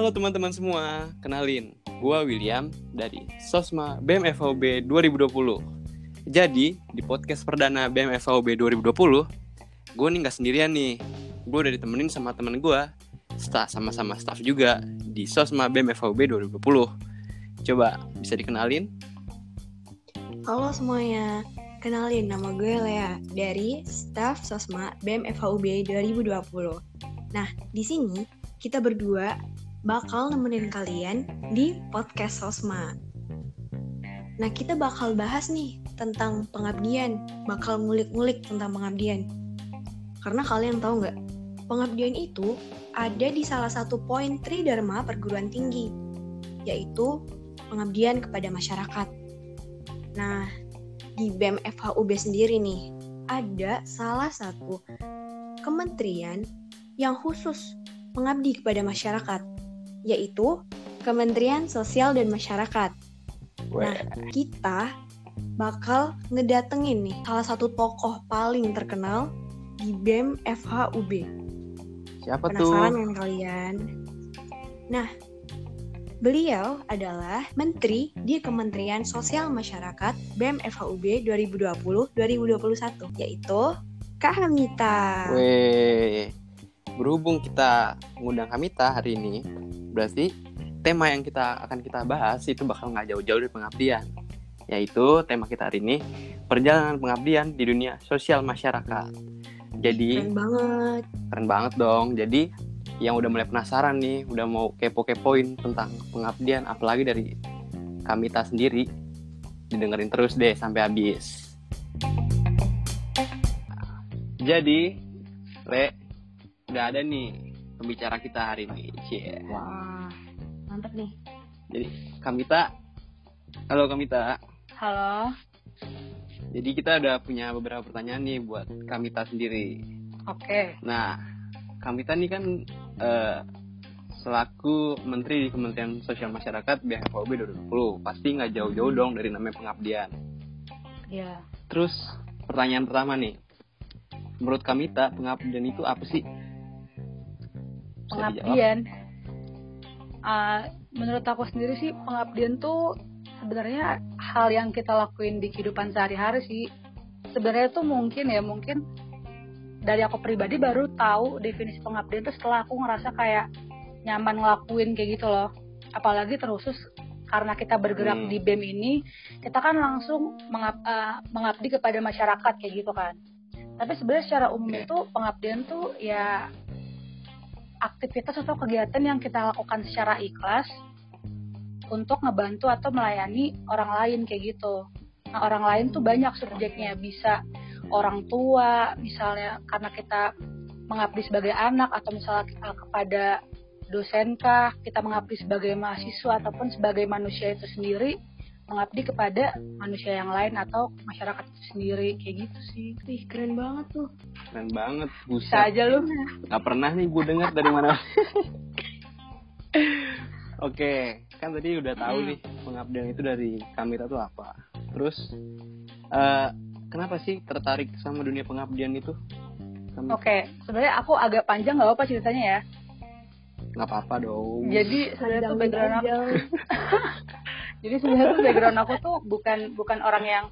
Halo teman-teman semua, kenalin, gua William dari Sosma BMFVB 2020. Jadi, di podcast perdana BMFVB 2020, gue nih nggak sendirian nih. Gue udah ditemenin sama temen gue, staff sama-sama staff juga di Sosma BMFVB 2020. Coba bisa dikenalin? Halo semuanya, kenalin nama gue Lea dari staff Sosma BEM FHUB 2020. Nah, di sini kita berdua bakal nemenin kalian di podcast Sosma. Nah, kita bakal bahas nih tentang pengabdian, bakal ngulik-ngulik tentang pengabdian. Karena kalian tahu nggak, pengabdian itu ada di salah satu poin Tridharma perguruan tinggi, yaitu pengabdian kepada masyarakat. Nah, di BEM FHUB sendiri nih, ada salah satu kementerian yang khusus mengabdi kepada masyarakat, yaitu Kementerian Sosial dan Masyarakat. Nah, kita bakal ngedatengin nih salah satu tokoh paling terkenal di BEM FHUB. Siapa Penasaran tuh? kan kalian? Nah, beliau adalah Menteri di Kementerian Sosial Masyarakat BEM FHUB 2020-2021, yaitu Kak Hamita. Weh, berhubung kita ngundang Kamita hari ini, berarti tema yang kita akan kita bahas itu bakal nggak jauh-jauh dari pengabdian. Yaitu tema kita hari ini, perjalanan pengabdian di dunia sosial masyarakat. Jadi, Keren banget. keren banget dong. Jadi, yang udah mulai penasaran nih, udah mau kepo-kepoin tentang pengabdian, apalagi dari Kamita sendiri, didengerin terus deh sampai habis. Jadi, Le, udah ada nih pembicara kita hari ini. Cie. Wah, mantep nih. Jadi, Kamita, halo Kamita. Halo, Jadi kita udah punya beberapa pertanyaan nih buat Kamita sendiri. oke. Nah, Kamita nih kan eh, selaku Menteri di Kementerian Sosial Masyarakat BHFOB 2020, pasti nggak jauh-jauh dong dari namanya pengabdian. Ya, Terus pertanyaan pertama nih, menurut Kamita pengabdian itu apa sih? Pengabdian. Ah, menurut aku sendiri sih pengabdian tuh sebenarnya hal yang kita lakuin di kehidupan sehari-hari sih. Sebenarnya tuh mungkin ya mungkin dari aku pribadi baru tahu definisi pengabdian tuh setelah aku ngerasa kayak nyaman ngelakuin kayak gitu loh. Apalagi terusus karena kita bergerak Hmm. di BEM ini, kita kan langsung mengab- ah, mengabdi kepada masyarakat kayak gitu kan. Tapi sebenarnya secara umum itu pengabdian tuh ya aktivitas atau kegiatan yang kita lakukan secara ikhlas untuk ngebantu atau melayani orang lain kayak gitu. Nah, orang lain tuh banyak subjeknya, bisa orang tua, misalnya karena kita mengabdi sebagai anak atau misalnya eh, kepada dosen kah, kita mengabdi sebagai mahasiswa ataupun sebagai manusia itu sendiri mengabdi kepada manusia yang lain atau masyarakat itu sendiri kayak gitu sih. Wih, keren banget tuh. Keren banget, Bisa buset. aja lu. Gak pernah nih gue dengar dari mana. Oke, kan tadi udah tahu Hmm. nih pengabdian itu dari Kamita tuh apa. Terus eh, kenapa sih tertarik sama dunia pengabdian itu? Oke, sebenarnya aku agak panjang nggak apa ceritanya ya. nggak apa-apa dong. Jadi sebenarnya tuh background aku. jadi sebenarnya tuh background aku tuh bukan bukan orang yang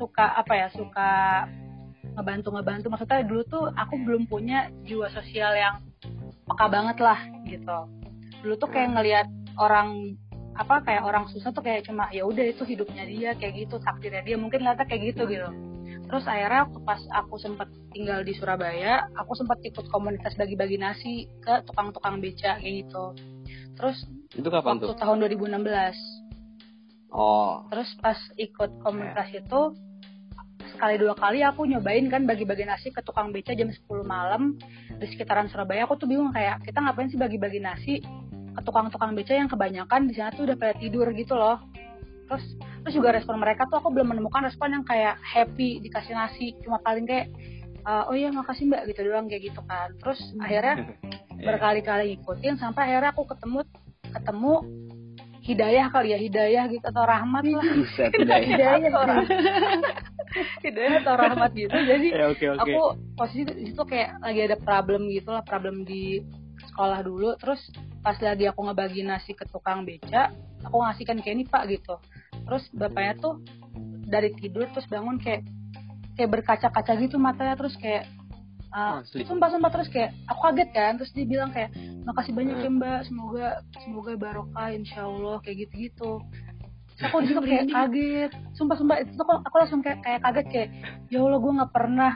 suka apa ya suka ngebantu ngebantu. Maksudnya dulu tuh aku belum punya jiwa sosial yang peka banget lah gitu. Dulu tuh kayak ngelihat orang apa kayak orang susah tuh kayak cuma ya udah itu hidupnya dia kayak gitu takdirnya dia mungkin lihatnya kayak gitu gitu terus akhirnya waktu pas aku sempat tinggal di Surabaya aku sempat ikut komunitas bagi-bagi nasi ke tukang-tukang beca kayak gitu terus Itu kapan waktu tuh? tahun 2016 Oh, terus pas ikut komunitas itu sekali dua kali aku nyobain kan bagi-bagi nasi ke tukang beca jam 10 malam di sekitaran Surabaya. Aku tuh bingung kayak kita ngapain sih bagi-bagi nasi ke tukang-tukang beca yang kebanyakan di sana tuh udah pada tidur gitu loh. Terus terus juga respon mereka tuh aku belum menemukan respon yang kayak happy dikasih nasi. Cuma paling kayak "Eh, oh iya makasih mbak gitu doang kayak gitu kan. Terus akhirnya Iya. berkali-kali ngikutin sampai akhirnya aku ketemu ketemu hidayah kali ya hidayah gitu atau rahmat lah. Buset, ya. hidayah. atau rahmat hidayah atau rahmat gitu. Jadi Ya, oke oke. aku posisi di situ kayak lagi ada problem gitu lah problem di sekolah dulu. Terus pas lagi aku ngebagi nasi ke tukang beca aku ngasihkan kayak ini pak gitu. Terus bapaknya tuh dari tidur terus bangun kayak kayak berkaca-kaca gitu matanya. Terus kayak uh, Asli. sumpah sumpah terus kayak aku kaget kan terus dia bilang kayak makasih banyak ya mbak semoga semoga barokah insya Allah kayak gitu gitu aku di situ kayak kaget. Sumpah sumpah itu tuh aku langsung kayak kayak kaget kayak ya Allah gue nggak pernah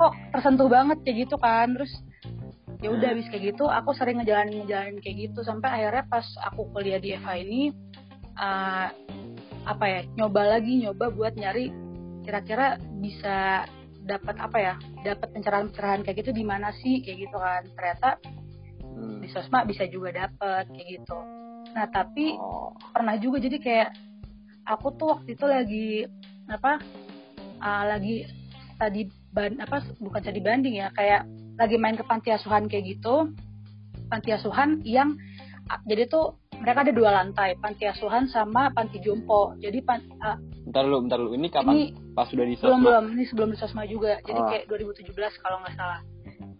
kok tersentuh banget kayak gitu kan. Terus ya udah habis kayak gitu aku sering ngejalanin ngejalanin kayak gitu sampai akhirnya pas aku kuliah di FH ini uh, apa ya nyoba lagi nyoba buat nyari kira-kira bisa dapat apa ya dapat pencerahan-pencerahan kayak gitu di mana sih kayak gitu kan ternyata Hmm. di sosma bisa juga dapat kayak gitu nah tapi Oh. pernah juga jadi kayak aku tuh waktu itu lagi apa uh, lagi tadi ban apa bukan tadi banding ya kayak lagi main ke panti asuhan kayak gitu panti asuhan yang ah, jadi tuh mereka ada dua lantai panti asuhan sama panti jompo jadi pan, ah, Bentar lu, bentar lu. Ini kapan? ini Pas sudah di belum sosmed? belum ini sebelum di sosma juga jadi Oh. kayak 2017 kalau nggak salah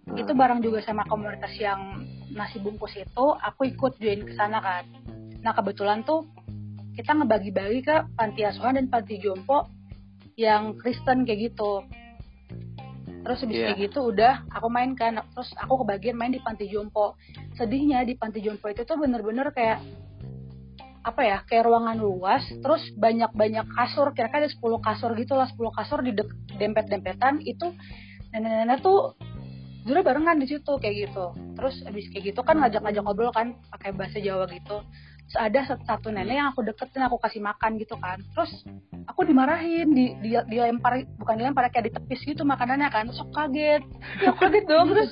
Hmm. itu bareng juga sama komunitas yang nasi bungkus itu aku ikut join ke sana kan nah kebetulan tuh kita ngebagi-bagi ke panti asuhan dan panti jompo yang Kristen kayak gitu terus habis Iya. kayak gitu udah aku main kan terus aku kebagian main di panti jompo sedihnya di panti jompo itu tuh bener-bener kayak apa ya kayak ruangan luas terus banyak-banyak kasur kira-kira ada 10 kasur gitu lah 10 kasur di dek- dempet-dempetan itu nenek-nenek tuh dulu barengan di situ kayak gitu. Terus abis kayak gitu kan ngajak-ngajak ngobrol kan pakai bahasa Jawa gitu. Terus ada sat- satu nenek yang aku deketin aku kasih makan gitu kan. Terus aku dimarahin di dia dilempar bukan dilempar kayak ditepis gitu makanannya kan. Terus aku kaget. Ya aku kaget dong terus.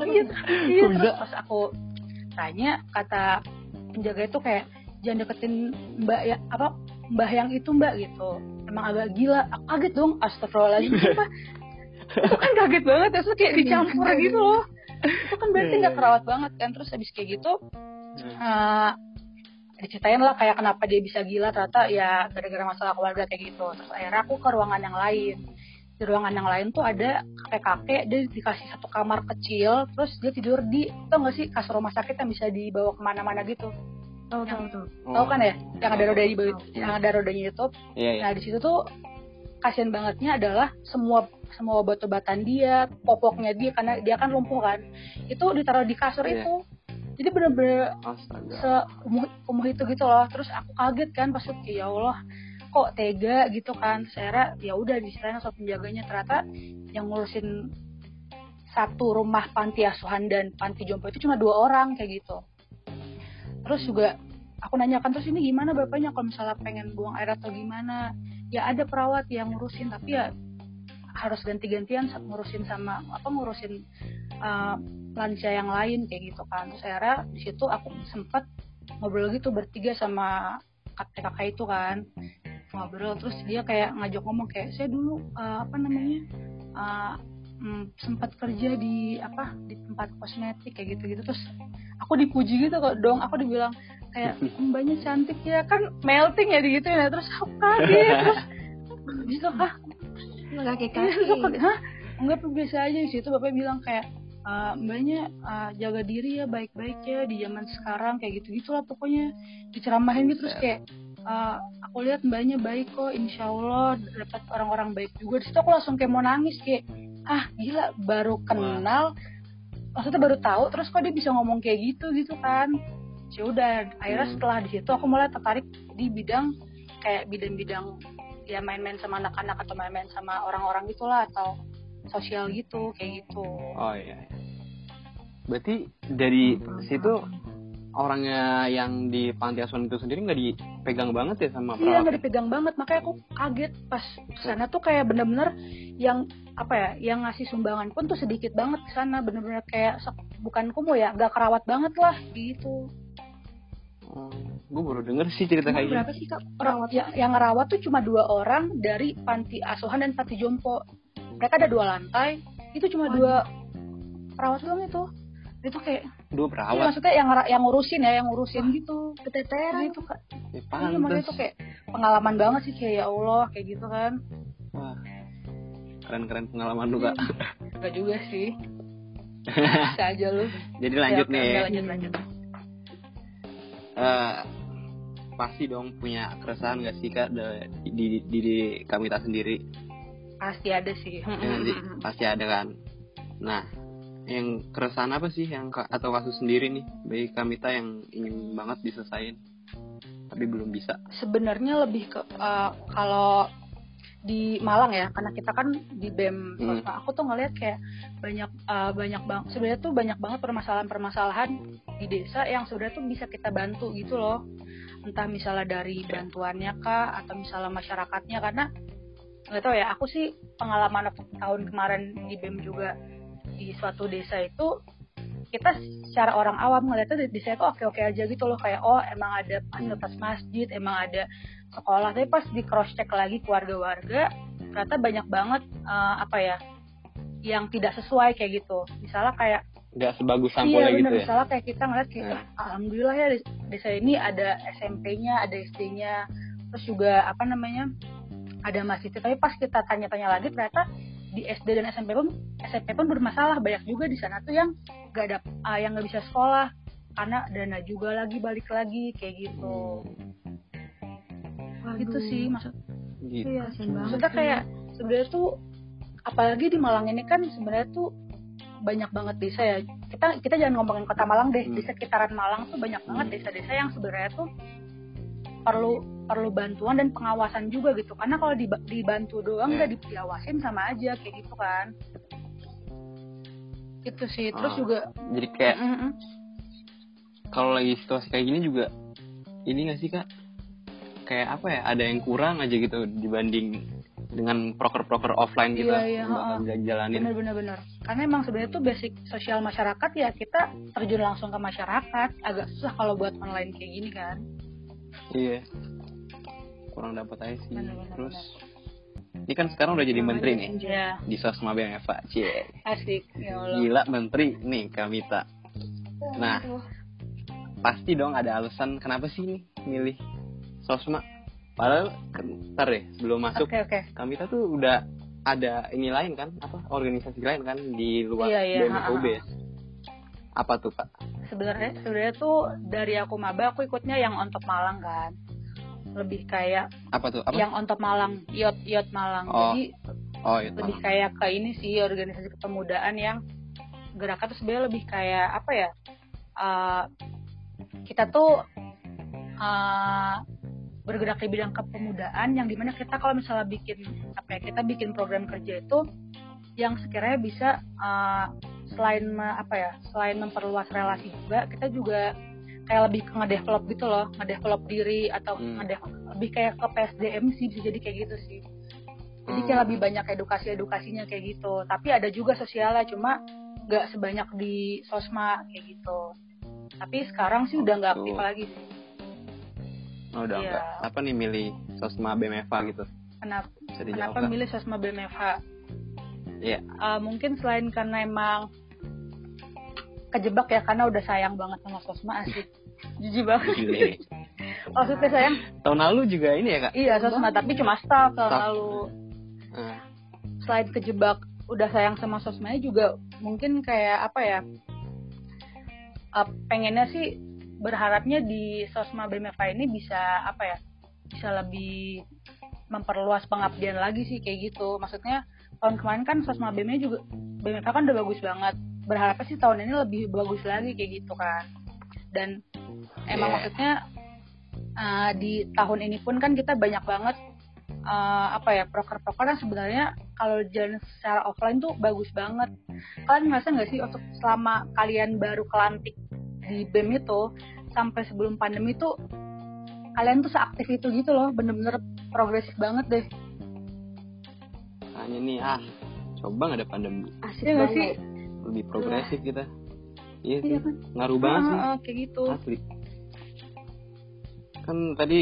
Iya, iya terus pas aku tanya kata penjaga itu kayak jangan deketin mbak ya apa mbah yang itu mbak gitu. Emang agak gila. Aku kaget dong. Astagfirullahaladzim. Sumpah itu kan kaget banget. Terus kayak dicampur gitu loh. Itu kan berarti nggak kerawat banget kan. Terus habis kayak gitu eh diceritain lah kayak kenapa dia bisa gila. Ternyata ya gara-gara masalah keluarga kayak gitu. Terus akhirnya aku ke ruangan yang lain. Di ruangan yang lain tuh ada kakek-kakek. Dia dikasih satu kamar kecil. Terus dia tidur di tau gak sih kasur rumah sakit yang bisa dibawa ke mana-mana gitu Tahu tahu tahu. Oh. tau kan ya yang ada roda di bawah Tahu. yang ada rodanya itu Iya, iya. Nah di situ tuh kasian bangetnya adalah semua semua obat-obatan dia, popoknya dia karena dia kan lumpuh kan, itu ditaruh di kasur Iya. itu. Jadi bener-bener Astaga. seumuh umuh itu gitu loh. Terus aku kaget kan pas itu ya Allah kok tega gitu kan. Saya ya udah diserahin sama penjaganya ternyata yang ngurusin satu rumah panti asuhan dan panti jompo itu cuma dua orang kayak gitu. Terus juga aku nanyakan terus ini gimana bapaknya? Kalau misalnya pengen buang air atau gimana? Ya ada perawat yang ngurusin tapi ya harus ganti-gantian ngurusin sama apa ngurusin uh, lansia yang lain kayak gitu kan. Terus akhirnya di situ aku sempat ngobrol gitu bertiga sama kakak-kakak itu kan. Ngobrol terus dia kayak ngajak ngomong kayak saya dulu uh, apa namanya uh, mm, sempat kerja di apa di tempat kosmetik kayak gitu gitu terus aku dipuji gitu kok dong. Aku dibilang kayak mbaknya cantik ya. Kan melting ya gitu ya. Terus aku kaget. Terus bisa ah Nggak kakek. hah? Enggak biasa aja di situ. Bapak bilang kayak "Eh, mbaknya eh, jaga diri ya baik-baik ya di zaman sekarang kayak gitu. Gitulah pokoknya. Diceramahin gitu. Terus kayak "Eh, aku lihat mbaknya baik kok. Insya Allah dapat orang-orang baik juga. Di situ aku langsung kayak mau nangis kayak ah gila baru kenal maksudnya baru tahu terus kok dia bisa ngomong kayak gitu gitu kan ya udah akhirnya Hmm. setelah di situ aku mulai tertarik di bidang kayak bidang-bidang ya main-main sama anak-anak atau main-main sama orang-orang gitulah atau sosial gitu kayak gitu Oh iya. iya. Berarti dari situ orangnya yang di panti asuhan itu sendiri nggak dipegang banget ya sama iya nggak perawat? dipegang banget. Makanya aku kaget pas sana tuh kayak bener-bener yang apa ya yang ngasih sumbangan pun tuh sedikit banget ke sana bener-bener kayak bukan kumuh ya gak kerawat banget lah gitu. Oh, gue baru denger sih cerita kayak gitu. berapa sih kak perawat? yang, yang ngerawat tuh cuma dua orang dari panti asuhan dan panti jompo. Mereka ada dua lantai. Itu cuma dua perawat doang itu itu kayak Dua iya, perawat. maksudnya yang yang ngurusin ya yang ngurusin gitu Keteteran. itu kak Ya, iya makanya pantes. itu kayak pengalaman banget sih kayak ya Allah kayak gitu kan Wah. Keren-keren pengalaman lu, Kak. Enggak juga sih bisa aja lu Jadi lanjut Ya, oke, nih. ya. lanjut lanjut eh, pasti dong punya keresahan gak sih kak di di, di, di Kamita sendiri pasti ada Ya sih? pasti ada kan nah yang keresahan apa sih yang atau kasus sendiri nih bagi Kamita yang ingin banget diselesain tapi belum bisa? Sebenarnya lebih ke eh, kalau di Malang ya karena kita kan di BEM Hmm. Aku tuh ngeliat kayak banyak eh, banyak bang sebenarnya tuh banyak banget permasalahan-permasalahan di desa yang sebenarnya tuh bisa kita bantu gitu loh. Entah misalnya dari bantuannya kah atau misalnya masyarakatnya karena nggak tahu ya aku sih pengalaman aku tahun kemarin di BEM juga di suatu desa itu kita secara orang awam ngeliatnya di desa itu oke-oke aja gitu loh. Kayak oh emang ada fasilitas masjid emang ada sekolah. Tapi pas di cross check lagi keluarga warga ternyata banyak banget eh, apa ya yang tidak sesuai kayak gitu. Misalnya kayak nggak sebagus iya sampulnya bener. gitu ya? Misalnya kayak kita ngeliat kayak Ya. alhamdulillah ya des- desa ini ada SMP-nya ada SD-nya terus juga apa namanya ada masjid tapi pas kita tanya-tanya lagi ternyata di SD dan SMP pun SMP pun bermasalah. Banyak juga di sana tuh yang gak ada ah, yang nggak bisa sekolah. Karena dana juga lagi balik lagi kayak gitu. Waduh, gitu sih maksud gitu. Iya maksudnya kayak sebenarnya tuh apalagi di Malang ini kan sebenarnya tuh banyak banget desa ya. Kita kita jangan ngomongin kota Malang deh. Hmm. di sekitaran Malang tuh banyak banget desa-desa yang sebenarnya tuh perlu perlu bantuan dan pengawasan juga gitu. Karena kalau diba- dibantu doang nggak diawasin sama aja kayak gitu kan. Itu sih. Terus Ah. juga jadi kayak Mm-mm. kalau lagi situasi kayak gini juga ini nggak sih kak? Kayak apa ya ada yang kurang aja gitu dibanding dengan proker-proker offline kita Iya, iya, bakal bisa jalanin bener bener bener. Karena emang sebenarnya tuh basic sosial masyarakat ya kita terjun langsung ke masyarakat. Agak susah kalau buat online kayak gini kan iya. Kurang dapat aja sih. Bener, bener, terus ini kan sekarang udah jadi menteri nih. Ya di sosma BMFA cie. Asik ya Allah. Gila menteri nih Kamita nah pasti dong ada alasan kenapa sih nih milih sosma? Padahal kan- ntar deh sebelum masuk oke oke. Kamita tuh udah ada ini lain kan apa organisasi lain kan di luar Iya, iya, BMFOB apa tuh kak sebenarnya sebenarnya tuh dari aku maba aku ikutnya yang on top Malang kan. Lebih kayak apa tuh? Apa? yang on top Malang iot iot Malang. Oh, jadi oh itu lebih kayak ke ini sih organisasi kepemudaan yang gerakan tuh sebenarnya lebih kayak apa ya uh, kita tuh uh, bergerak di bidang kepemudaan yang di mana kita kalau misalnya bikin apa ya kita bikin program kerja itu yang sekiranya bisa uh, selain apa ya selain memperluas relasi juga kita juga kayak lebih ke ngedevelop gitu loh ngedevelop diri atau Hmm. ngedevelop lebih kayak ke PSDM sih bisa jadi kayak gitu sih. Jadi kayak Hmm. lebih banyak edukasi edukasinya kayak gitu. Tapi ada juga sosialnya cuma nggak sebanyak di sosma kayak gitu. Tapi sekarang sih udah nggak aktif lagi sih. Oh, udah Iya. enggak apa nih milih sosma BMFA gitu? Kenapa kenapa milih sosma BMFH Iya. Eh, mungkin selain karena emang kejebak ya karena udah sayang banget sama sosma asik. Jijik banget. Maksudnya sayang? Tahun lalu juga ini ya kak? Iya sosma tapi cuma staff tahun Staff. lalu. Ah, selain kejebak udah sayang sama sosmanya juga mungkin kayak apa ya pengennya sih berharapnya di sosma BMFA ini bisa apa ya bisa lebih memperluas pengabdian lagi sih kayak gitu. Maksudnya tahun kemarin kan sosma BM juga BMFA kan udah bagus banget. Berharapnya sih tahun ini lebih bagus lagi kayak gitu kan. Dan emang Iya. maksudnya eh, di tahun ini pun kan kita banyak banget eh, apa ya proker-proker yang sebenarnya kalau jalan secara offline tuh bagus banget. Kalian ngerasa nggak sih untuk selama kalian baru kelantik di BEM itu sampai sebelum pandemi tuh kalian tuh seaktif itu gitu loh bener-bener progresif banget deh hanya nih ah coba nggak ada pandemi. Asik banget. sih? Lebih progresif kita. Iya sih. Iya kan? ngaruh banget sih. Ah, ah, kayak gitu. Asli. Kan tadi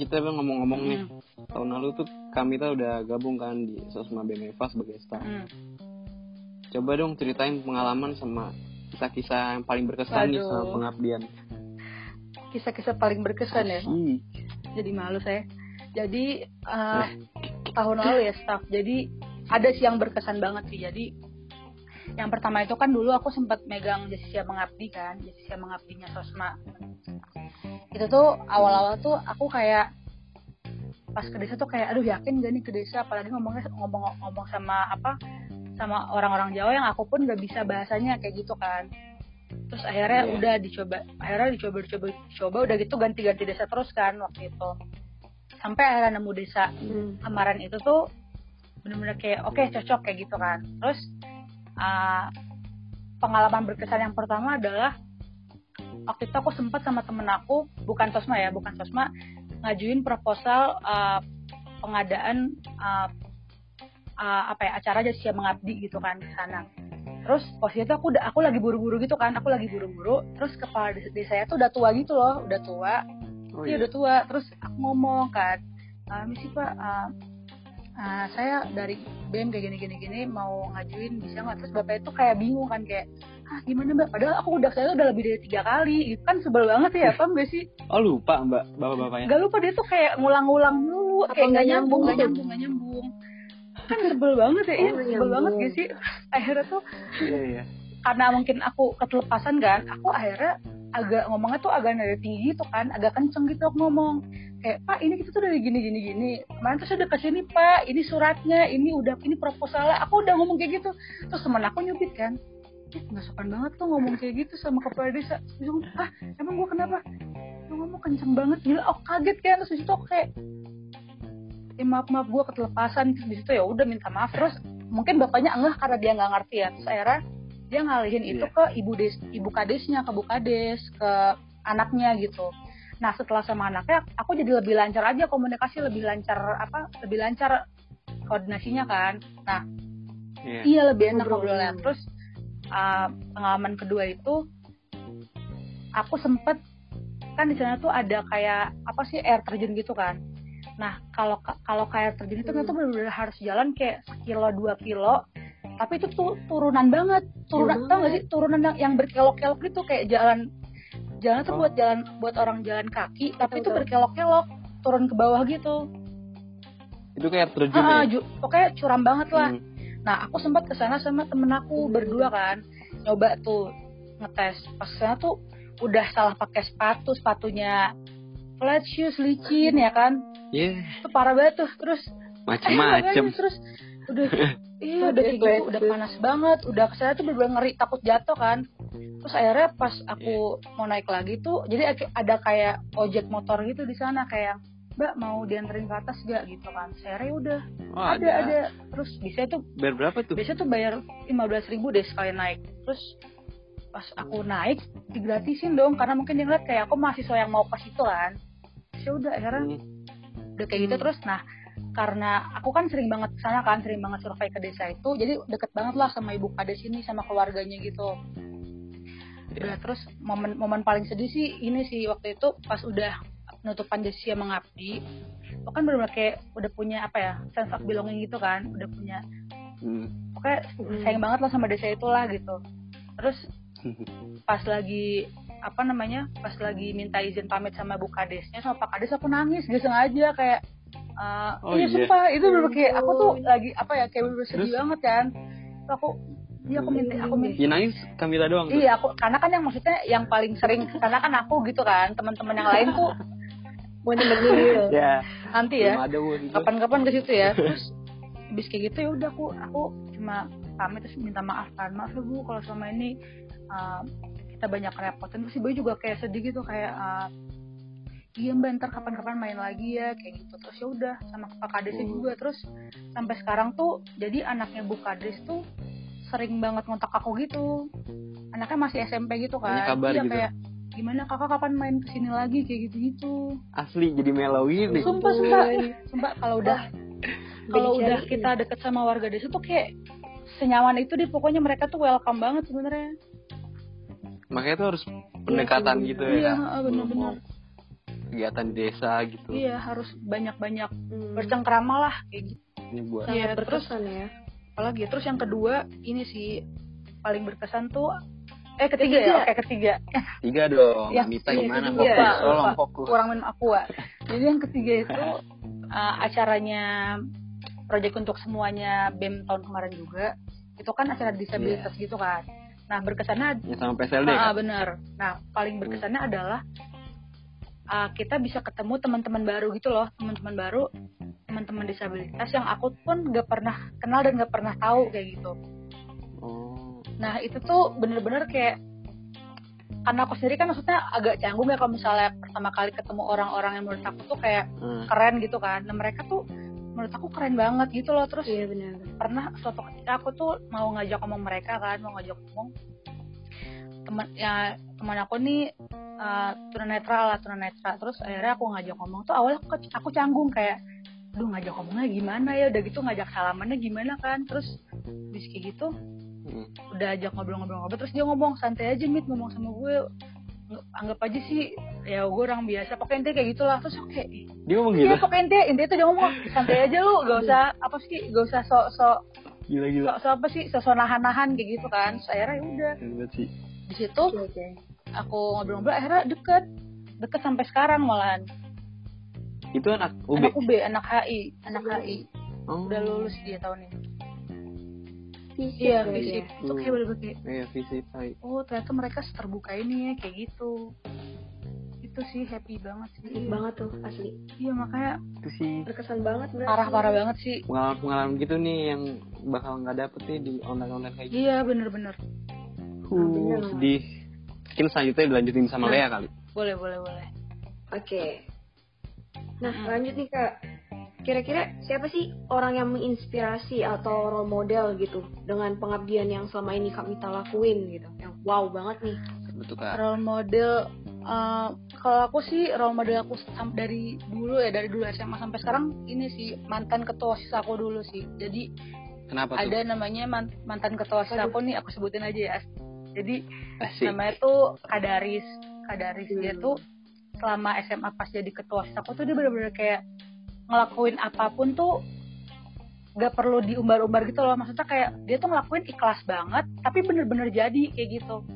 kita kan ngomong-ngomong nih Hmm, tahun lalu tuh kami tuh udah gabung kan di sosma BMFA sebagai staff. Hmm. coba dong ceritain pengalaman sama kisah-kisah yang paling berkesan nih sama pengabdian. Kisah-kisah paling berkesan ya? Jadi malu saya. Jadi eh, tahun lalu ya staff jadi ada sih yang berkesan banget sih. Jadi yang pertama itu kan dulu aku sempat megang Jasi Siap Mengabdi kan Jasi Siap Mengabdinya Sosma. Itu tuh awal-awal tuh aku kayak pas ke desa tuh kayak aduh yakin gak nih ke desa? Apalagi ngomongnya ngomong ngomong sama apa sama orang-orang Jawa yang aku pun gak bisa bahasanya kayak gitu kan. Terus akhirnya Iya. udah dicoba akhirnya dicoba dicoba dicoba udah gitu ganti-ganti desa terus kan waktu itu sampai akhirnya nemu desa Hmm. kemarin itu tuh bener-bener kayak oke cocok kayak gitu kan. Terus uh, pengalaman berkesan yang pertama adalah waktu itu aku sempat sama temen aku bukan sosma ya bukan sosma ngajuin proposal uh, pengadaan uh, uh, apa ya acara jadi siap mengabdi gitu kan ke sana. Terus posisi itu aku udah aku lagi buru-buru gitu kan aku lagi buru-buru. Terus kepala desa, desanya tuh udah tua gitu loh udah tua Oh Iya iya. udah tua. Terus aku ngomong kan, "Ah, misi pak, ah, ah, saya dari BEM kayak gini gini gini mau ngajuin bisa nggak? Terus bapak itu kayak bingung kan kayak, ah gimana mbak? Padahal aku udah saya udah lebih dari tiga kali, itu kan sebel banget ya, paham gak sih? Oh lupa mbak bapak-bapaknya. Gak lupa dia tuh kayak ngulang-ngulang dulu, Apa kayak nggak nggak nyambung, nggak nyambung? nyambung, nggak nyambung. Kan sebel banget ya, iya Oh, sebel banget nyambung. gak sih? Akhirnya tuh Iya iya. karena mungkin aku ketelepasan kan, aku akhirnya agak ngomongnya tuh agak nada tinggi gitu kan, agak kenceng gitu aku ngomong. Kayak, Pak, ini kita tuh dari gini gini gini. Kemarin tuh saya udah ke sini Pak, ini suratnya, ini udah ini proposalnya. Aku udah ngomong kayak gitu. Terus teman aku nyubit kan, nggak sopan banget tuh ngomong kayak gitu sama kepala desa. Aku, ah, emang gua kenapa? Lu ngomong kenceng banget, gila. Oh kaget kan, terus di situ aku kayak, eh maaf maaf gue ketelepasan terus di situ ya udah minta maaf terus mungkin bapaknya enggak karena dia nggak ngerti ya terus akhirnya dia ngalihin itu Iya. ke ibu des ibu kadesnya ke bu kades ke anaknya gitu nah setelah sama anaknya aku jadi lebih lancar aja komunikasi lebih lancar apa lebih lancar koordinasinya kan nah Iya. iya lebih enak Ngobrol. ngobrolnya terus uh, pengalaman kedua itu aku sempet kan di sana tuh ada kayak apa sih air terjun gitu kan nah kalau kalau kayak air terjun itu Hmm. tuh benar-benar harus jalan kayak sekilo dua kilo tapi itu tuh turunan banget turunan tau gak sih turunan yang, berkelok-kelok gitu kayak jalan jalan tuh Oh. buat jalan buat orang jalan kaki tapi itu berkelok-kelok turun ke bawah gitu Itu kayak terjun ah, ya. pokoknya curam banget lah Hmm. Nah, aku sempat ke sana sama temen aku berdua kan, nyoba tuh ngetes. Pas sana tuh udah salah pakai sepatu, sepatunya flat shoes licin ya kan. Iya. Itu parah banget tuh. Terus eh, Macem-macem. makanya terus udah iya udah kayak gitu, udah panas banget, udah ke sana tuh bener ngeri takut jatuh kan. Terus akhirnya pas aku mau naik lagi tuh, jadi ada kayak ojek motor gitu di sana kayak Mbak mau dianterin ke atas gak gitu kan? Saya udah Oh ada ada. ada. Terus bisa tuh Bayar berapa tuh? biasanya tuh bayar 15.000 ribu deh sekali naik terus pas aku naik digratisin dong karena mungkin dia ngeliat kayak aku mahasiswa yang mau ke situ kan Terus ya udah akhirnya Hmm. udah kayak gitu terus nah karena aku kan sering banget ke sana kan sering banget survei ke desa itu jadi deket banget lah sama ibu kades ini sama keluarganya gitu Iya. Udah, terus momen momen paling sedih sih ini sih waktu itu pas udah penutupan Desia mengabdi itu kan benar kayak udah punya apa ya sense of belonging gitu kan udah punya Hmm. pokoknya Hmm. sayang banget lah sama desa itulah gitu terus pas lagi apa namanya pas lagi minta izin pamit sama bu kadesnya sama pak kades aku nangis gak sengaja kayak eh, Oh, iya iya. sumpah itu bener kayak aku tuh lagi apa ya kayak bener sedih Terus? banget kan Terus aku iya aku minta aku minta Ya nangis Kamila doang tuh. iya aku karena kan yang maksudnya yang paling sering karena kan aku gitu kan teman-teman yang lain tuh Mau nemenin gitu. Ya. nanti ya gitu. kapan-kapan ke situ ya terus habis kayak gitu ya udah aku aku cuma pamit terus minta maaf kan maaf ya bu kalau selama ini uh, kita banyak repotin terus si boy juga kayak sedih gitu kayak uh, iya mbak ntar kapan-kapan main lagi ya kayak gitu. Terus ya udah sama pak kadesnya Hmm. juga. Terus sampai sekarang tuh jadi anaknya bu kades tuh sering banget ngontak aku gitu. Anaknya masih SMP gitu kan. kabar iya gitu. kayak gimana kakak kapan main ke sini lagi? kayak gitu gitu Asli jadi mellow gini. sumpah sumpah. Sumpah kalau udah kalau udah kita deket sama warga desa tuh kayak senyaman itu deh. Pokoknya mereka tuh welcome banget sebenarnya. Makanya tuh harus pendekatan Iya, gitu iya ya. heeh, bener-bener Kegiatan di desa gitu. iya harus banyak-banyak Hmm. bercengkrama lah kayak gitu Ini buat Iya, terus- ya. apalagi terus yang kedua ini sih paling berkesan tuh eh ketiga ya oke ketiga tiga dong. Ya, Mita iya, gimana? ketiga. Fokus. Tolong fokus. kurang minum aqua jadi yang ketiga itu uh, acaranya project untuk semuanya BEM tahun kemarin juga itu kan acara disabilitas gitu kan nah berkesannya Ya sama PSLD Ah, kan? bener. Nah, paling berkesannya adalah ah, kita bisa ketemu teman-teman baru gitu loh, teman-teman baru, teman-teman disabilitas yang aku pun gak pernah kenal dan gak pernah tahu kayak gitu. Oh. Nah, itu tuh bener-bener kayak karena aku sendiri kan maksudnya agak canggung ya kalau misalnya pertama kali ketemu orang-orang yang menurut aku tuh kayak Hmm. keren gitu kan. Nah, mereka tuh menurut aku keren banget gitu loh. Terus Iya benar. pernah suatu ketika aku tuh mau ngajak ngomong mereka kan mau ngajak ngomong teman ya teman aku nih uh, tunanetra lah tunanetra terus akhirnya aku ngajak ngomong tuh awalnya aku, aku canggung kayak duh ngajak ngomongnya gimana ya? Udah gitu ngajak salamannya gimana kan? Terus kayak gitu Hmm. udah ajak ngobrol-ngobrol-ngobrol. Terus dia ngomong santai aja mit ngomong sama gue. Anggap aja sih ya gue orang biasa. Pokoknya intinya kayak gitulah. Terus oke Dia ngomong gitu. Iya pokoknya intinya, intinya tuh dia ngomong santai aja lu gak usah apa sih gak usah sok sok Gila-gila. sok sok apa sih sok nahan-nahan kayak gitu kan. Terus akhirnya ya udah. Di situ Oke oke. aku ngobrol-ngobrol akhirnya deket deket sampai sekarang malahan Itu anak UB. anak UB anak HI anak HI Oh. udah lulus dia tahun ini iya fisik ya. itu kayak bener-bener kayak Iya, fisik. hai. oh ternyata mereka terbuka ini ya kayak gitu itu sih happy banget sih Asik banget tuh asli. iya makanya Itu sih Berkesan banget berarti. parah-parah banget sih pengalaman-pengalaman gitu nih yang bakal nggak dapet nih di online-online kayak gitu. iya bener-bener Uh, bener. sedih. Mungkin selanjutnya dilanjutin sama Nah. Lea kali. boleh boleh boleh Oke. Nah, Mm-mm. lanjut nih Kak. Kira-kira siapa sih orang yang menginspirasi atau role model gitu dengan pengabdian yang selama ini Kak Mita lakuin gitu? Yang wow banget nih. Betul kak. role model eh, kalau aku sih role model aku sam- dari dulu ya dari dulu SMA sampai sekarang ini sih mantan ketua osis aku dulu sih jadi Kenapa tuh? ada namanya man- mantan ketua osis aku nih aku sebutin aja ya jadi Asik. namanya tuh Kadaris Kadaris dia Hmm. tuh selama SMA pas jadi ketua osis aku tuh dia bener-bener kayak ngelakuin apa pun tuh gak perlu diumbar-umbar gitu loh. Maksudnya kayak dia tuh ngelakuin ikhlas banget tapi bener-bener jadi kayak gitu.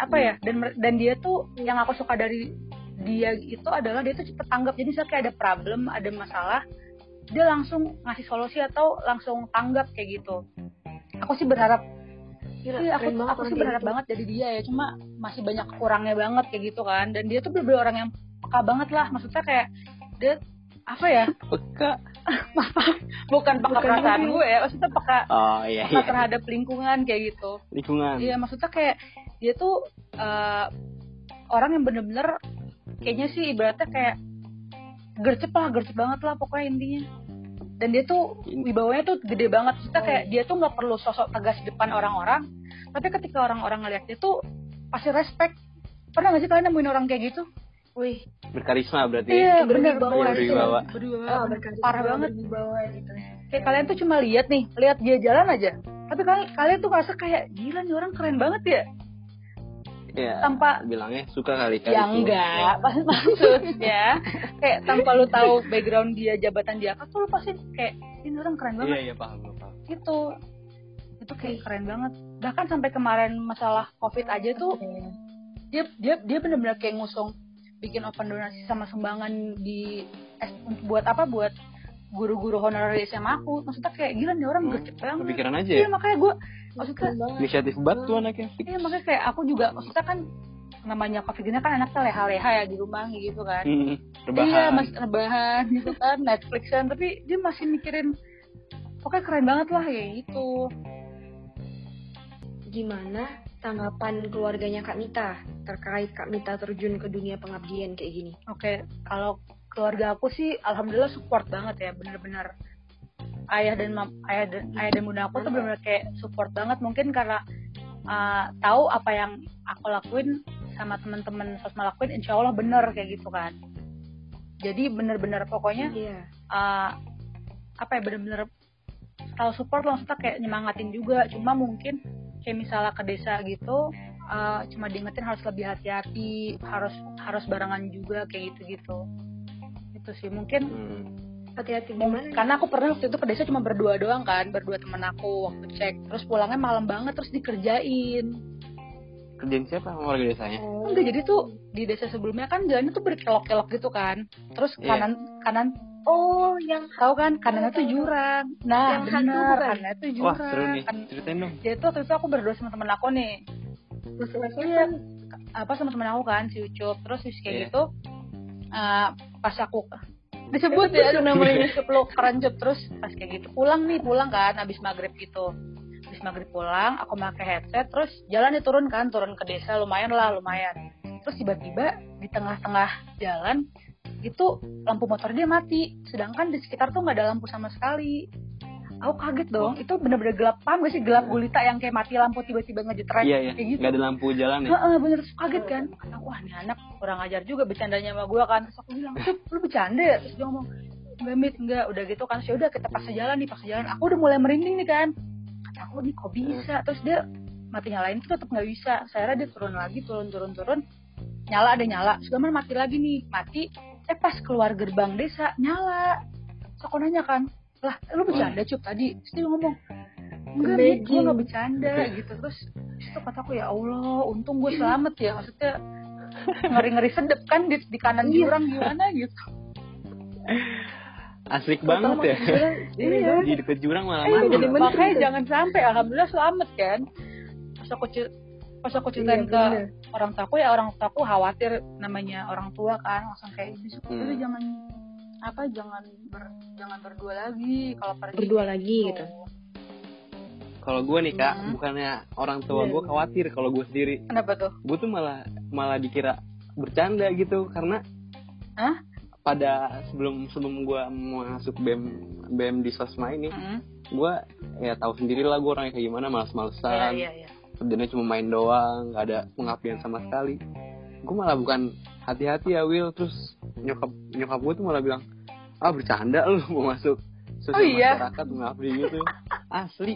Apa ya? Dan dan dia tuh yang aku suka dari dia itu adalah dia tuh cepet tanggap. Jadi misalnya kayak ada problem ada masalah dia langsung ngasih solusi atau langsung tanggap kayak gitu. Aku sih berharap Gila, Iya, aku banget aku sih berharap gitu. banget jadi dia ya cuma masih banyak kurangnya banget kayak gitu kan dan dia tuh bener-bener orang yang peka banget lah maksudnya kayak dia apa ya Peka. bukan peka Bukan perasaan juga. gue ya maksudnya peka Oh iya peka iya. terhadap lingkungan kayak gitu Lingkungan. iya maksudnya kayak dia tuh eh, orang yang bener-bener kayaknya sih ibaratnya kayak gercep lah gercep banget lah pokoknya intinya dan dia tuh wibawanya tuh gede banget. Oh. kayak dia tuh nggak perlu sosok tegas di depan orang-orang. Tapi ketika orang-orang ngeliat dia tuh pasti respect. Pernah gak sih kalian nemuin orang kayak gitu? Wih, Berkarisma berarti. iya bener. gitu. Berwibawa. berwibawa ah, parah banget. berwibawa gitu. kayak kalian tuh cuma lihat nih lihat dia jalan aja. Tapi kalian kalian tuh ngerasa kayak gila nih orang keren banget ya Ya, Tanpa- bilangnya suka kali kan ya itu. enggak Mak- maksudnya. Kayak tanpa lu tahu background dia jabatan dia apa tuh lu pasti kayak ini orang keren Iya banget. Iya paham gua paham. itu itu kayak keren banget. Bahkan sampai kemarin masalah covid aja tuh dia dia dia benar-benar kayak ngusung bikin open donasi sama sumbangan di eh, buat apa? Buat guru-guru honorer di SMA aku maksudnya kayak gila nih orang Hmm, gercep banget Kepikiran aja iya ya. makanya gue maksudnya. Inisiatif banget tuh anaknya. iya makanya kayak aku juga maksudnya kan namanya covid ini kan anaknya leha-leha ya di rumah gitu kan Hmm, Iya, rebahan. masih rebahan gitu kan, Netflixan, tapi dia masih mikirin pokoknya keren banget lah ya itu. Gimana tanggapan keluarganya Kak Mita terkait Kak Mita terjun ke dunia pengabdian kayak gini? Oke, kalau keluarga aku sih alhamdulillah support banget ya, bener-bener ayah dan mam, ayah dan ayah dan bunda aku tuh bener-bener kayak support banget. Mungkin karena uh, tahu apa yang aku lakuin sama teman-teman sosma lakuin insya Allah bener kayak gitu kan. Jadi bener-bener pokoknya Iya. uh, apa ya bener-bener selalu support lah maksudnya kayak nyemangatin juga. Cuma mungkin kayak misalnya ke desa gitu uh, cuma diingetin harus lebih hati-hati harus harus barengan juga kayak gitu-gitu itu sih mungkin Hmm. Hati-hati gimana? karena aku pernah waktu itu ke desa cuma berdua doang kan berdua temen aku waktu cek terus pulangnya malam banget terus dikerjain Kerjaan siapa sama warga desanya? Oh. enggak jadi tuh di desa sebelumnya kan jalannya tuh berkelok-kelok gitu kan terus Iya. kanan kanan Oh, yang tahu kan kanannya tuh jurang nah Yang bukan? kanannya tuh Wah jurang seru nih. Kan, Ceritain dong. jadi tuh waktu itu aku berdua sama temen aku nih Iya, apa sama temen aku kan si Ucup terus terus kayak Iya. gitu eh, pas aku disebut ya namanya lu keranjut terus pas kayak gitu. Pulang nih pulang kan abis maghrib gitu. Abis maghrib pulang aku pakai headset terus jalan nih turun kan turun ke desa lumayan lah lumayan. Terus tiba-tiba di tengah-tengah jalan itu lampu motor dia mati. Sedangkan di sekitar tuh nggak ada lampu sama sekali aku kaget dong. Itu bener-bener gelap. Paham gak sih? Gelap gulita yang kayak mati lampu tiba-tiba ngejetret Iya iya. kayak gitu. Gak ada lampu jalan ya. Heeh, bener. Terus kaget kan? Kata wah nih anak kurang ajar juga bercandanya sama gue kan. Terus aku bilang "Cep, lu bercanda. Ya?" terus dia ngomong enggak mit. Enggak. Udah gitu kan. Ya udah kita paksa jalan nih paksa jalan. Aku udah mulai merinding nih kan. Kata aku nih kok bisa? Terus dia mati nyalain tuh tetap nggak bisa. Saya dia turun lagi turun turun turun. Nyala ada nyala. Sudah mati lagi nih. Mati eh pas keluar gerbang desa nyala. Terus aku nanya kan lah lu bercanda cup tadi terus dia ngomong enggak mit gue nggak bercanda gitu terus itu kataku ya Allah untung gue selamat ya maksudnya ngeri ngeri sedep kan di, di kanan jurang gimana gitu Asik banget ya. Iya. Di deket jurang malah Eh, mati. jadi makanya tuh. jangan sampai alhamdulillah selamat kan pas aku pas aku ceritain Iya, ke bener. orang tuaku ya orang tuaku khawatir namanya orang tua kan langsung kayak besok Hmm. itu jangan apa jangan ber, jangan berdua lagi kalau pergi Berdua lagi gitu. gitu. Kalau gue nih kak, Hmm. bukannya orang tua gue khawatir kalau gue sendiri. kenapa tuh Gue tuh malah malah dikira bercanda gitu karena Hah? pada sebelum sebelum gue masuk bem bem di sosma ini, Mm-mm. gue ya tahu sendiri lah gue orangnya kayak gimana, Iya males-malesan. iya iya kerjanya cuma main doang nggak ada pengabdian sama sekali gue malah bukan hati-hati ya Will terus nyokap nyokap gue tuh malah bilang ah bercanda lu mau masuk sosial Oh, iya? masyarakat mengabdi gitu. Asli.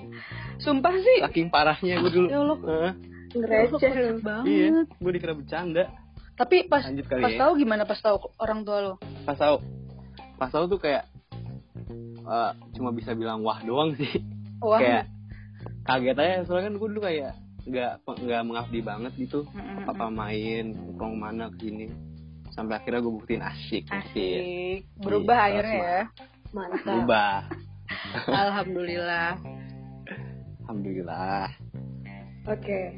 Sumpah sih. Saking parahnya gue dulu. Ya Allah. Heeh, Ngereceh lu. banget. Iya gue dikira bercanda. Tapi pas lanjut kali pas ya. tahu gimana pas tahu orang tua lo pas tahu pas tahu tuh kayak eh, cuma bisa bilang wah doang sih. Wah. Kayak kaget aja. Soalnya kan gue dulu kayak nggak nggak mengabdi banget gitu. Mm-mm. papa main nongkrong mana ke sini sampai akhirnya gue buktiin asik asik berubah Iya, akhirnya ya Mantap. berubah alhamdulillah alhamdulillah Oke.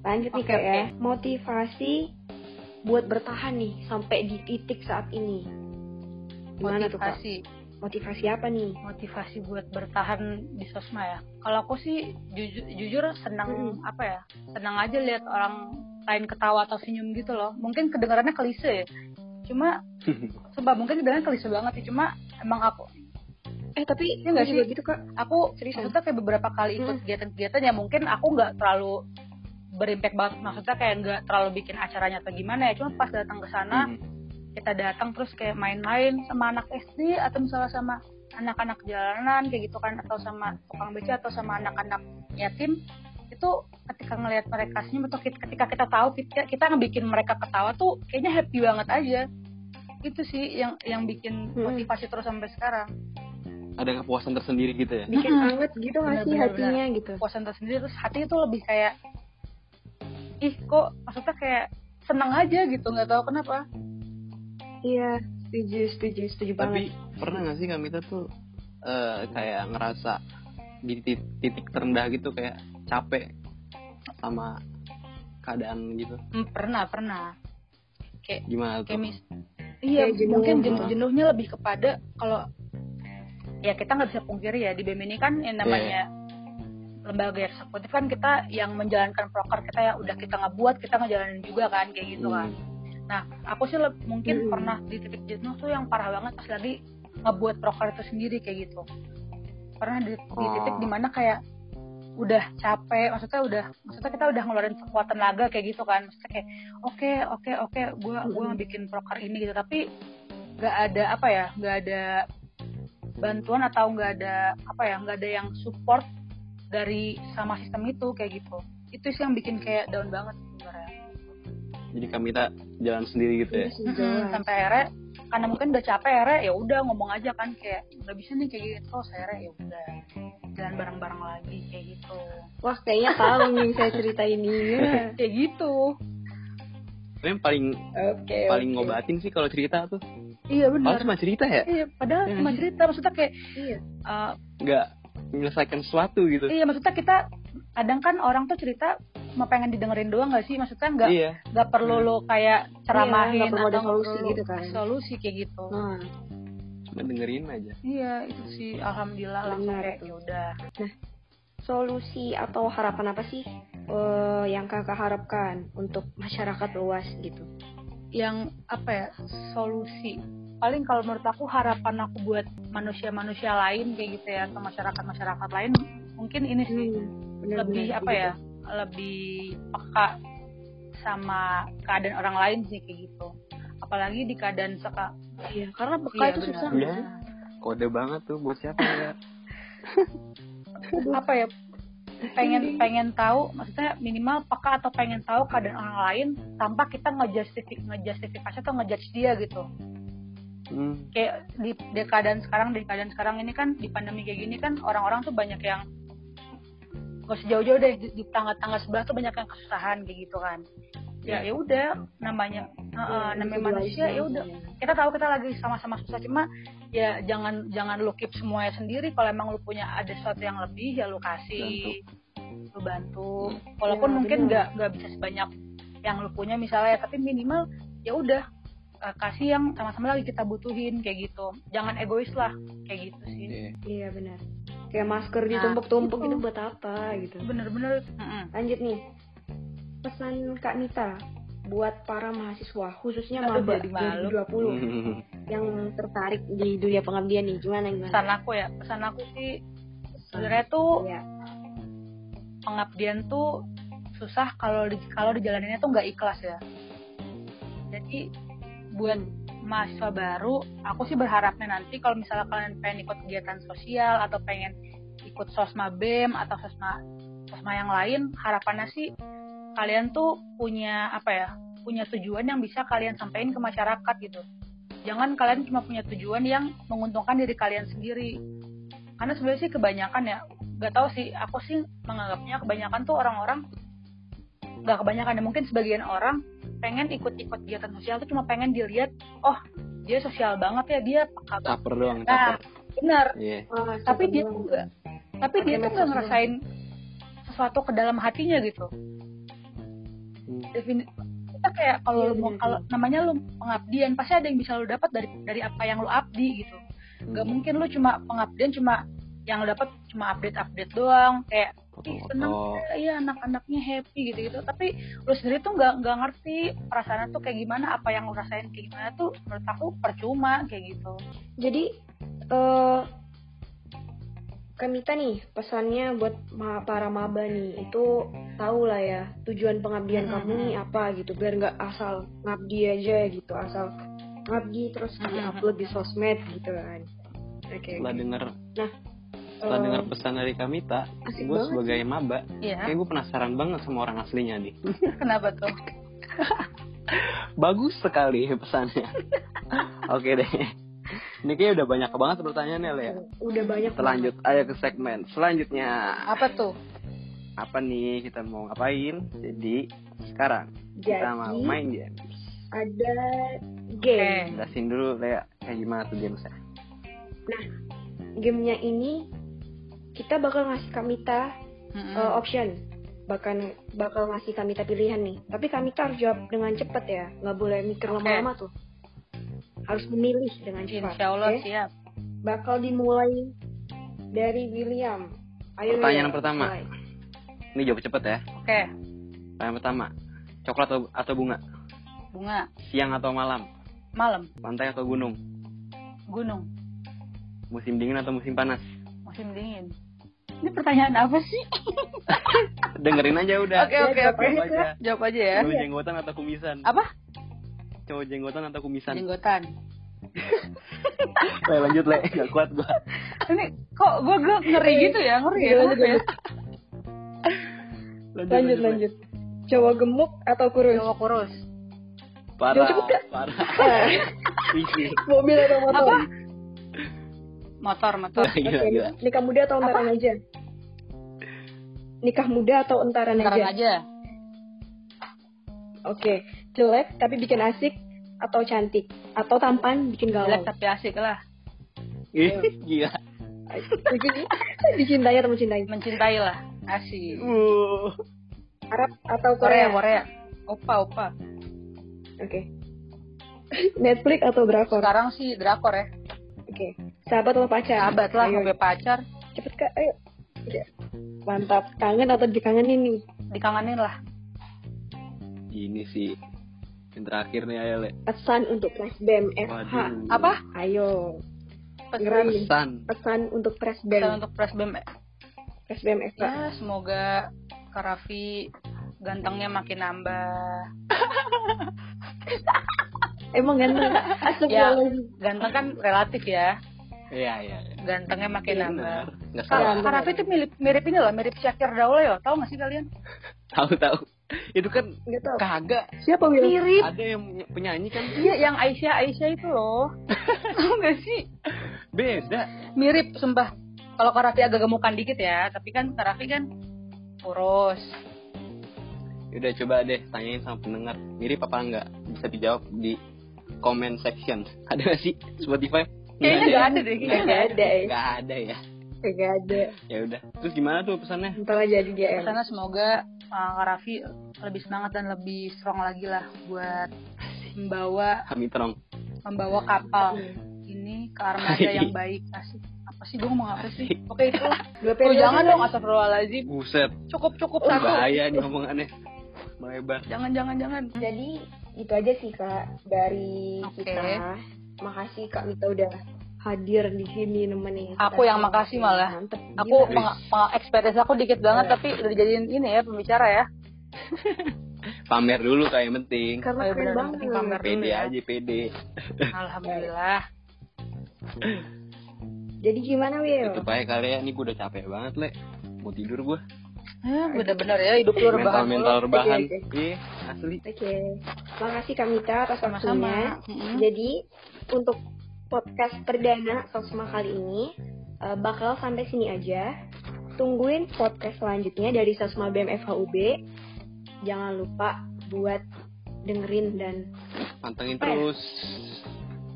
Lanjut nih Oke, kak ya. oke. Motivasi buat bertahan nih sampai di titik saat ini. Gimana tuh kak? motivasi Motivasi apa nih? motivasi buat bertahan di sosma ya kalau aku sih jujur, jujur senang Mm-mm. apa ya senang aja lihat orang lain ketawa atau senyum gitu loh mungkin kedengarannya klise ya cuma sebab mungkin kedengarannya klise banget sih cuma emang aku Eh tapi Iya nggak sih? gitu kak. aku Seriusan? maksudnya kayak beberapa kali ikut Mm. kegiatan-kegiatan ya mungkin aku nggak terlalu berimpact banget maksudnya kayak nggak terlalu bikin acaranya atau gimana ya cuma pas datang ke sana Hmm. kita datang terus kayak main-main sama anak SD atau misalnya sama anak-anak jalanan kayak gitu kan atau sama tukang beca atau sama anak-anak yatim itu ketika ngelihat mereka senyum atau ketika kita tahu kita, kita ngebikin mereka ketawa tuh kayaknya happy banget aja itu sih yang yang bikin Hmm. motivasi terus sampai sekarang ada kepuasan tersendiri gitu ya Bikin Mm-mm. anget gitu nggak sih hatinya gitu. kepuasan tersendiri terus hati itu lebih kayak ih kok maksudnya kayak seneng aja gitu nggak tahu kenapa Iya. Setuju, setuju, setuju tapi banget. pernah nggak sih kami tuh eh, kayak ngerasa di titik, titik terendah gitu kayak capek sama keadaan gitu. Hmm, pernah pernah. Kayak gimana tuh? kayak mis iya Kayak jenuh. mungkin jenuh jenuhnya lebih kepada kalau ya kita nggak bisa pungkiri ya di BEM ini kan yang namanya lembaga eksekutif kan kita yang menjalankan proker kita ya udah kita ngebuat kita ngejalanin juga kan kayak gitu kan. Nah aku sih leb- mungkin Hmm. pernah di titik jenuh tuh yang parah banget pas lagi ngebuat proker itu sendiri kayak gitu. Pernah di, di titik Oh. di mana kayak udah capek maksudnya udah maksudnya kita udah ngeluarin sekuat tenaga kayak gitu kan. Maksudnya kayak oke oke oke gue gue Mm-mm. bikin proker ini gitu. Tapi nggak ada apa ya nggak ada bantuan atau nggak ada apa ya nggak ada yang support dari sama sistem itu kayak gitu. Itu sih yang bikin kayak down banget sebenarnya. Jadi kami tak jalan sendiri gitu ya? Iya sampai akhirnya karena mungkin udah capek akhirnya ya udah ngomong aja kan kayak nggak bisa nih kayak gitu terus akhirnya ya udah jalan bareng-bareng lagi kayak gitu Wah kayaknya tahu nih saya cerita ini. Ya. kayak gitu Tapi yang paling Oke. paling oke. ngobatin sih kalau cerita tuh iya benar cuma cerita ya? iya padahal Iya cuma cerita maksudnya kayak Iya. eh, Nggak menyelesaikan sesuatu gitu. iya maksudnya kita kadang kan orang tuh cerita cuma pengen didengerin doang gak sih maksudnya nggak Iya. nggak perlu lo kayak ceramahin nggak perlu ada atau solusi perlu gitu kan. solusi kayak gitu Nah, Cuma dengerin aja. iya itu sih. Alhamdulillah langsung Benar kayak ya udah. Solusi atau harapan apa sih eh, yang kakak harapkan untuk masyarakat luas gitu? yang apa ya solusi. Paling kalau menurut aku harapan aku buat manusia-manusia lain kayak gitu ya atau masyarakat-masyarakat lain mungkin ini sih. Benar-benar lebih apa gitu. ya lebih peka sama keadaan orang lain sih kayak gitu apalagi di keadaan seka Iya, karena peka Iya, itu benar. susah. Iya. Kode banget tuh buat siapa ya? apa ya pengen pengen tahu maksudnya minimal peka atau pengen tahu keadaan orang lain tanpa kita ngejustifik ngejustifikasi atau ngejudge dia gitu Hmm. kayak di, di keadaan sekarang di keadaan sekarang ini kan di pandemi kayak gini kan orang-orang tuh banyak yang gak usah jauh-jauh deh di, di tangga-tangga sebelah tuh banyak yang kesusahan kayak gitu kan ya ya udah namanya uh, uh, Iya, namanya itu manusia ya udah kita tahu kita lagi sama-sama susah cuma ya jangan jangan lu keep semuanya sendiri kalau emang lu punya ada sesuatu yang lebih ya lu kasih lu bantu walaupun Ya, mungkin nggak nggak bisa sebanyak yang lu punya misalnya tapi minimal ya udah uh, kasih yang sama-sama lagi kita butuhin kayak gitu jangan egois lah kayak gitu sih Iya. Iya benar. Kayak masker Nah, ditumpuk-tumpuk itu. gitu buat apa gitu. bener-bener. Lanjut nih. Pesan Kak Nita buat para mahasiswa khususnya maba jadi malu. 2020 Hmm. yang tertarik di dunia pengabdian nih gimana gimana? pesan aku ya pesan aku sih sebenarnya tuh Iya. pengabdian tuh susah kalau di, kalau dijalaninnya tuh nggak ikhlas ya. Jadi buat mahasiswa baru, aku sih berharapnya nanti kalau misalnya kalian pengen ikut kegiatan sosial atau pengen ikut sosma BEM atau sosma sosma yang lain, harapannya sih kalian tuh punya apa ya? punya tujuan yang bisa kalian sampaikan ke masyarakat gitu. Jangan kalian cuma punya tujuan yang menguntungkan diri kalian sendiri. Karena sebenarnya sih kebanyakan ya, nggak tahu sih, aku sih menganggapnya kebanyakan tuh orang-orang nggak kebanyakan ya mungkin sebagian orang pengen ikut-ikut kegiatan sosial tuh cuma pengen dilihat oh dia sosial banget ya dia banget Caper doang, nah caper. benar Iya. Ah, tapi dia tuh nggak tapi dia tuh nggak ngerasain sesuatu ke dalam hatinya gitu Hmm. Defini kita kayak kalau Iya, lu mau benar, kalau namanya lu pengabdian pasti ada yang bisa lu dapat dari dari apa yang lu abdi gitu nggak mungkin lu cuma pengabdian cuma yang lu dapat cuma update update doang kayak ih seneng Foto-foto. iya anak-anaknya happy gitu gitu tapi lu sendiri tuh nggak nggak ngerti perasaannya tuh kayak gimana apa yang lu rasain kayak gimana tuh menurut aku percuma kayak gitu Jadi eh Kamita nih pesannya buat ma- para maba nih itu tahu lah ya tujuan pengabdian Mhm. kamu nih apa gitu biar nggak asal ngabdi aja gitu asal ngabdi terus di Mhm. upload di sosmed gitu kan. Oke. Setelah oke. denger Nah, setelah eh, denger pesan dari Kamita, asik gue sebagai maba, iya kayak gue penasaran banget sama orang aslinya nih. kenapa tuh Bagus sekali pesannya. Oke deh. Ini kayak udah banyak banget pertanyaannya, Le. ya. udah banyak Kita lanjut aja ke segmen selanjutnya. apa tuh Apa nih kita mau ngapain? Jadi sekarang kita mau Jadi main game. ada game. Jelasin dulu, Le, kayak gimana tuh gamesnya. Gamenya ini kita bakal ngasih Kamita Mm-mm. uh, option bahkan bakal ngasih Kamita pilihan nih tapi Kamita harus jawab dengan cepat ya nggak boleh mikir Oke. lama-lama tuh harus memilih dengan cepat insya Allah oke? siap bakal dimulai dari William ayo Pertanyaan William, pertama. mulai. Ini jawab cepet ya. oke Pertanyaan pertama. Coklat atau, atau bunga? bunga Siang atau malam? malam Pantai atau gunung? gunung Musim dingin atau musim panas? musim dingin ini pertanyaan apa sih Dengerin aja udah. oke oke jawab oke jawab aja ya jenggotan atau kumisan? apa Cowok jenggotan atau kumisan? jenggotan. Le, lanjut Le, gak kuat gua. ini kok gue gue ngeri gitu ya? Ngeri ya? Lanjut, kenapa ya? lanjut Le. lanjut cowok gemuk atau kurus? Jawa kurus. Parah, Kak. parah. Mobil atau motor? Apa? motor motor. Oke, Gila, gila. nikah muda atau entaran aja? Nikah muda atau entaran sekarang aja? aja. Oke, jelek tapi bikin asik atau cantik atau tampan bikin galau. Jelek tapi asik lah. Ih, Gila. Dicintai atau mencintai? Mencintai lah. Asik. Uh. Arab atau Korea, Korea? Korea. Opa, opa. Oke. Netflix atau drakor? Sekarang sih drakor ya. Oke. Sahabat atau pacar? Sahabat lah, sampai pacar. cepet kak, ayo. Mantap. Kangen atau dikangenin nih? Dikangenin lah. Ini sih yang terakhir nih ayo le. Pesan untuk Pres BEM FH. Waduh. Apa? Ayo. Pesan. Pesan. Pesan untuk Pres pesan BEM. untuk Pres BEM. Pres BEM FH. Ya, semoga Kak Raffi gantengnya makin nambah. Emang ganteng? Ya. Ganteng kan relatif ya. Iya iya. iya. Gantengnya makin Iya, nambah. Nggak salah. Kak Raffi tuh mirip, mirip ini loh, mirip Syakir Daula ya. Tahu gak sih kalian? Tahu tahu. Itu kan Nggak tahu. kagak. Siapa Will? Mirip. Ada yang penyanyi kan Iya, yang Aisyah Aisyah itu loh. Tahu gak sih? beda. Mirip, sumpah. Kalau Kak Raffi agak gemukan dikit ya, tapi kan Kak Raffi kan kurus. Udah coba deh tanyain sama pendengar mirip apa enggak bisa dijawab di comment section ada nggak sih Spotify Kayaknya Nggak gak ada deh. Nggak ada ya. nggak ada ya Nggak ada. ya udah terus gimana tuh pesannya Ntar aja di DM. Karena semoga uh, Kak Raffi lebih semangat dan lebih strong lagi lah buat membawa Hamitrong membawa kapal. Hmm. ini ke armada yang baik. Asik. Apa sih? Gue ngomong apa sih? Oke itu. Dua oh periode jangan dong astagfirullahaladzim. Buset. Cukup cukup Oh, satu. bahaya nih omongannya melebar. Jangan jangan jangan. Jadi itu aja sih kak dari Oke. kita. Makasih kak Mita udah hadir di sini nemenin. kita. Aku yang makasih malah. Mantep. aku experience aku dikit banget Iya. tapi udah dijadiin ini ya pembicara ya pamer dulu kayak yang penting karena Oh, iya, keren banget. penting pamer. dulu pede ya. aja pede alhamdulillah Jadi gimana Will? itu pakai kali ya ini gue udah capek banget le mau tidur gue eh, bener-bener ya hidup lu rebahan mental mental rebahan Oke, oke. iya asli Oke, makasih Kak Mita atas waktunya. sama-sama Mm-mm. Jadi untuk podcast perdana Sosma kali ini eh, bakal sampai sini aja. Tungguin podcast selanjutnya dari Sosma BEM FHUB. Jangan lupa buat dengerin dan pantengin ya? terus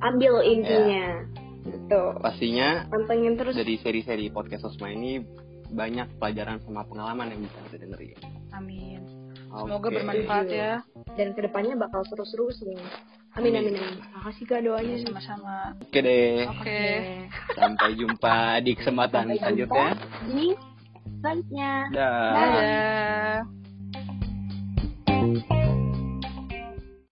ambil intinya. Gitu. pastinya Pantengin terus. dari seri-seri podcast Sosma ini banyak pelajaran sama pengalaman yang bisa kita dengerin. amin semoga Oke. bermanfaat ya Dan ke depannya bakal seru-seru sih. Amin amin amin. Makasih Kak doanya. sama-sama Oke deh, oke sampai jumpa di kesempatan Sampai jumpa selanjutnya. Di selanjutnya. Dah. dadah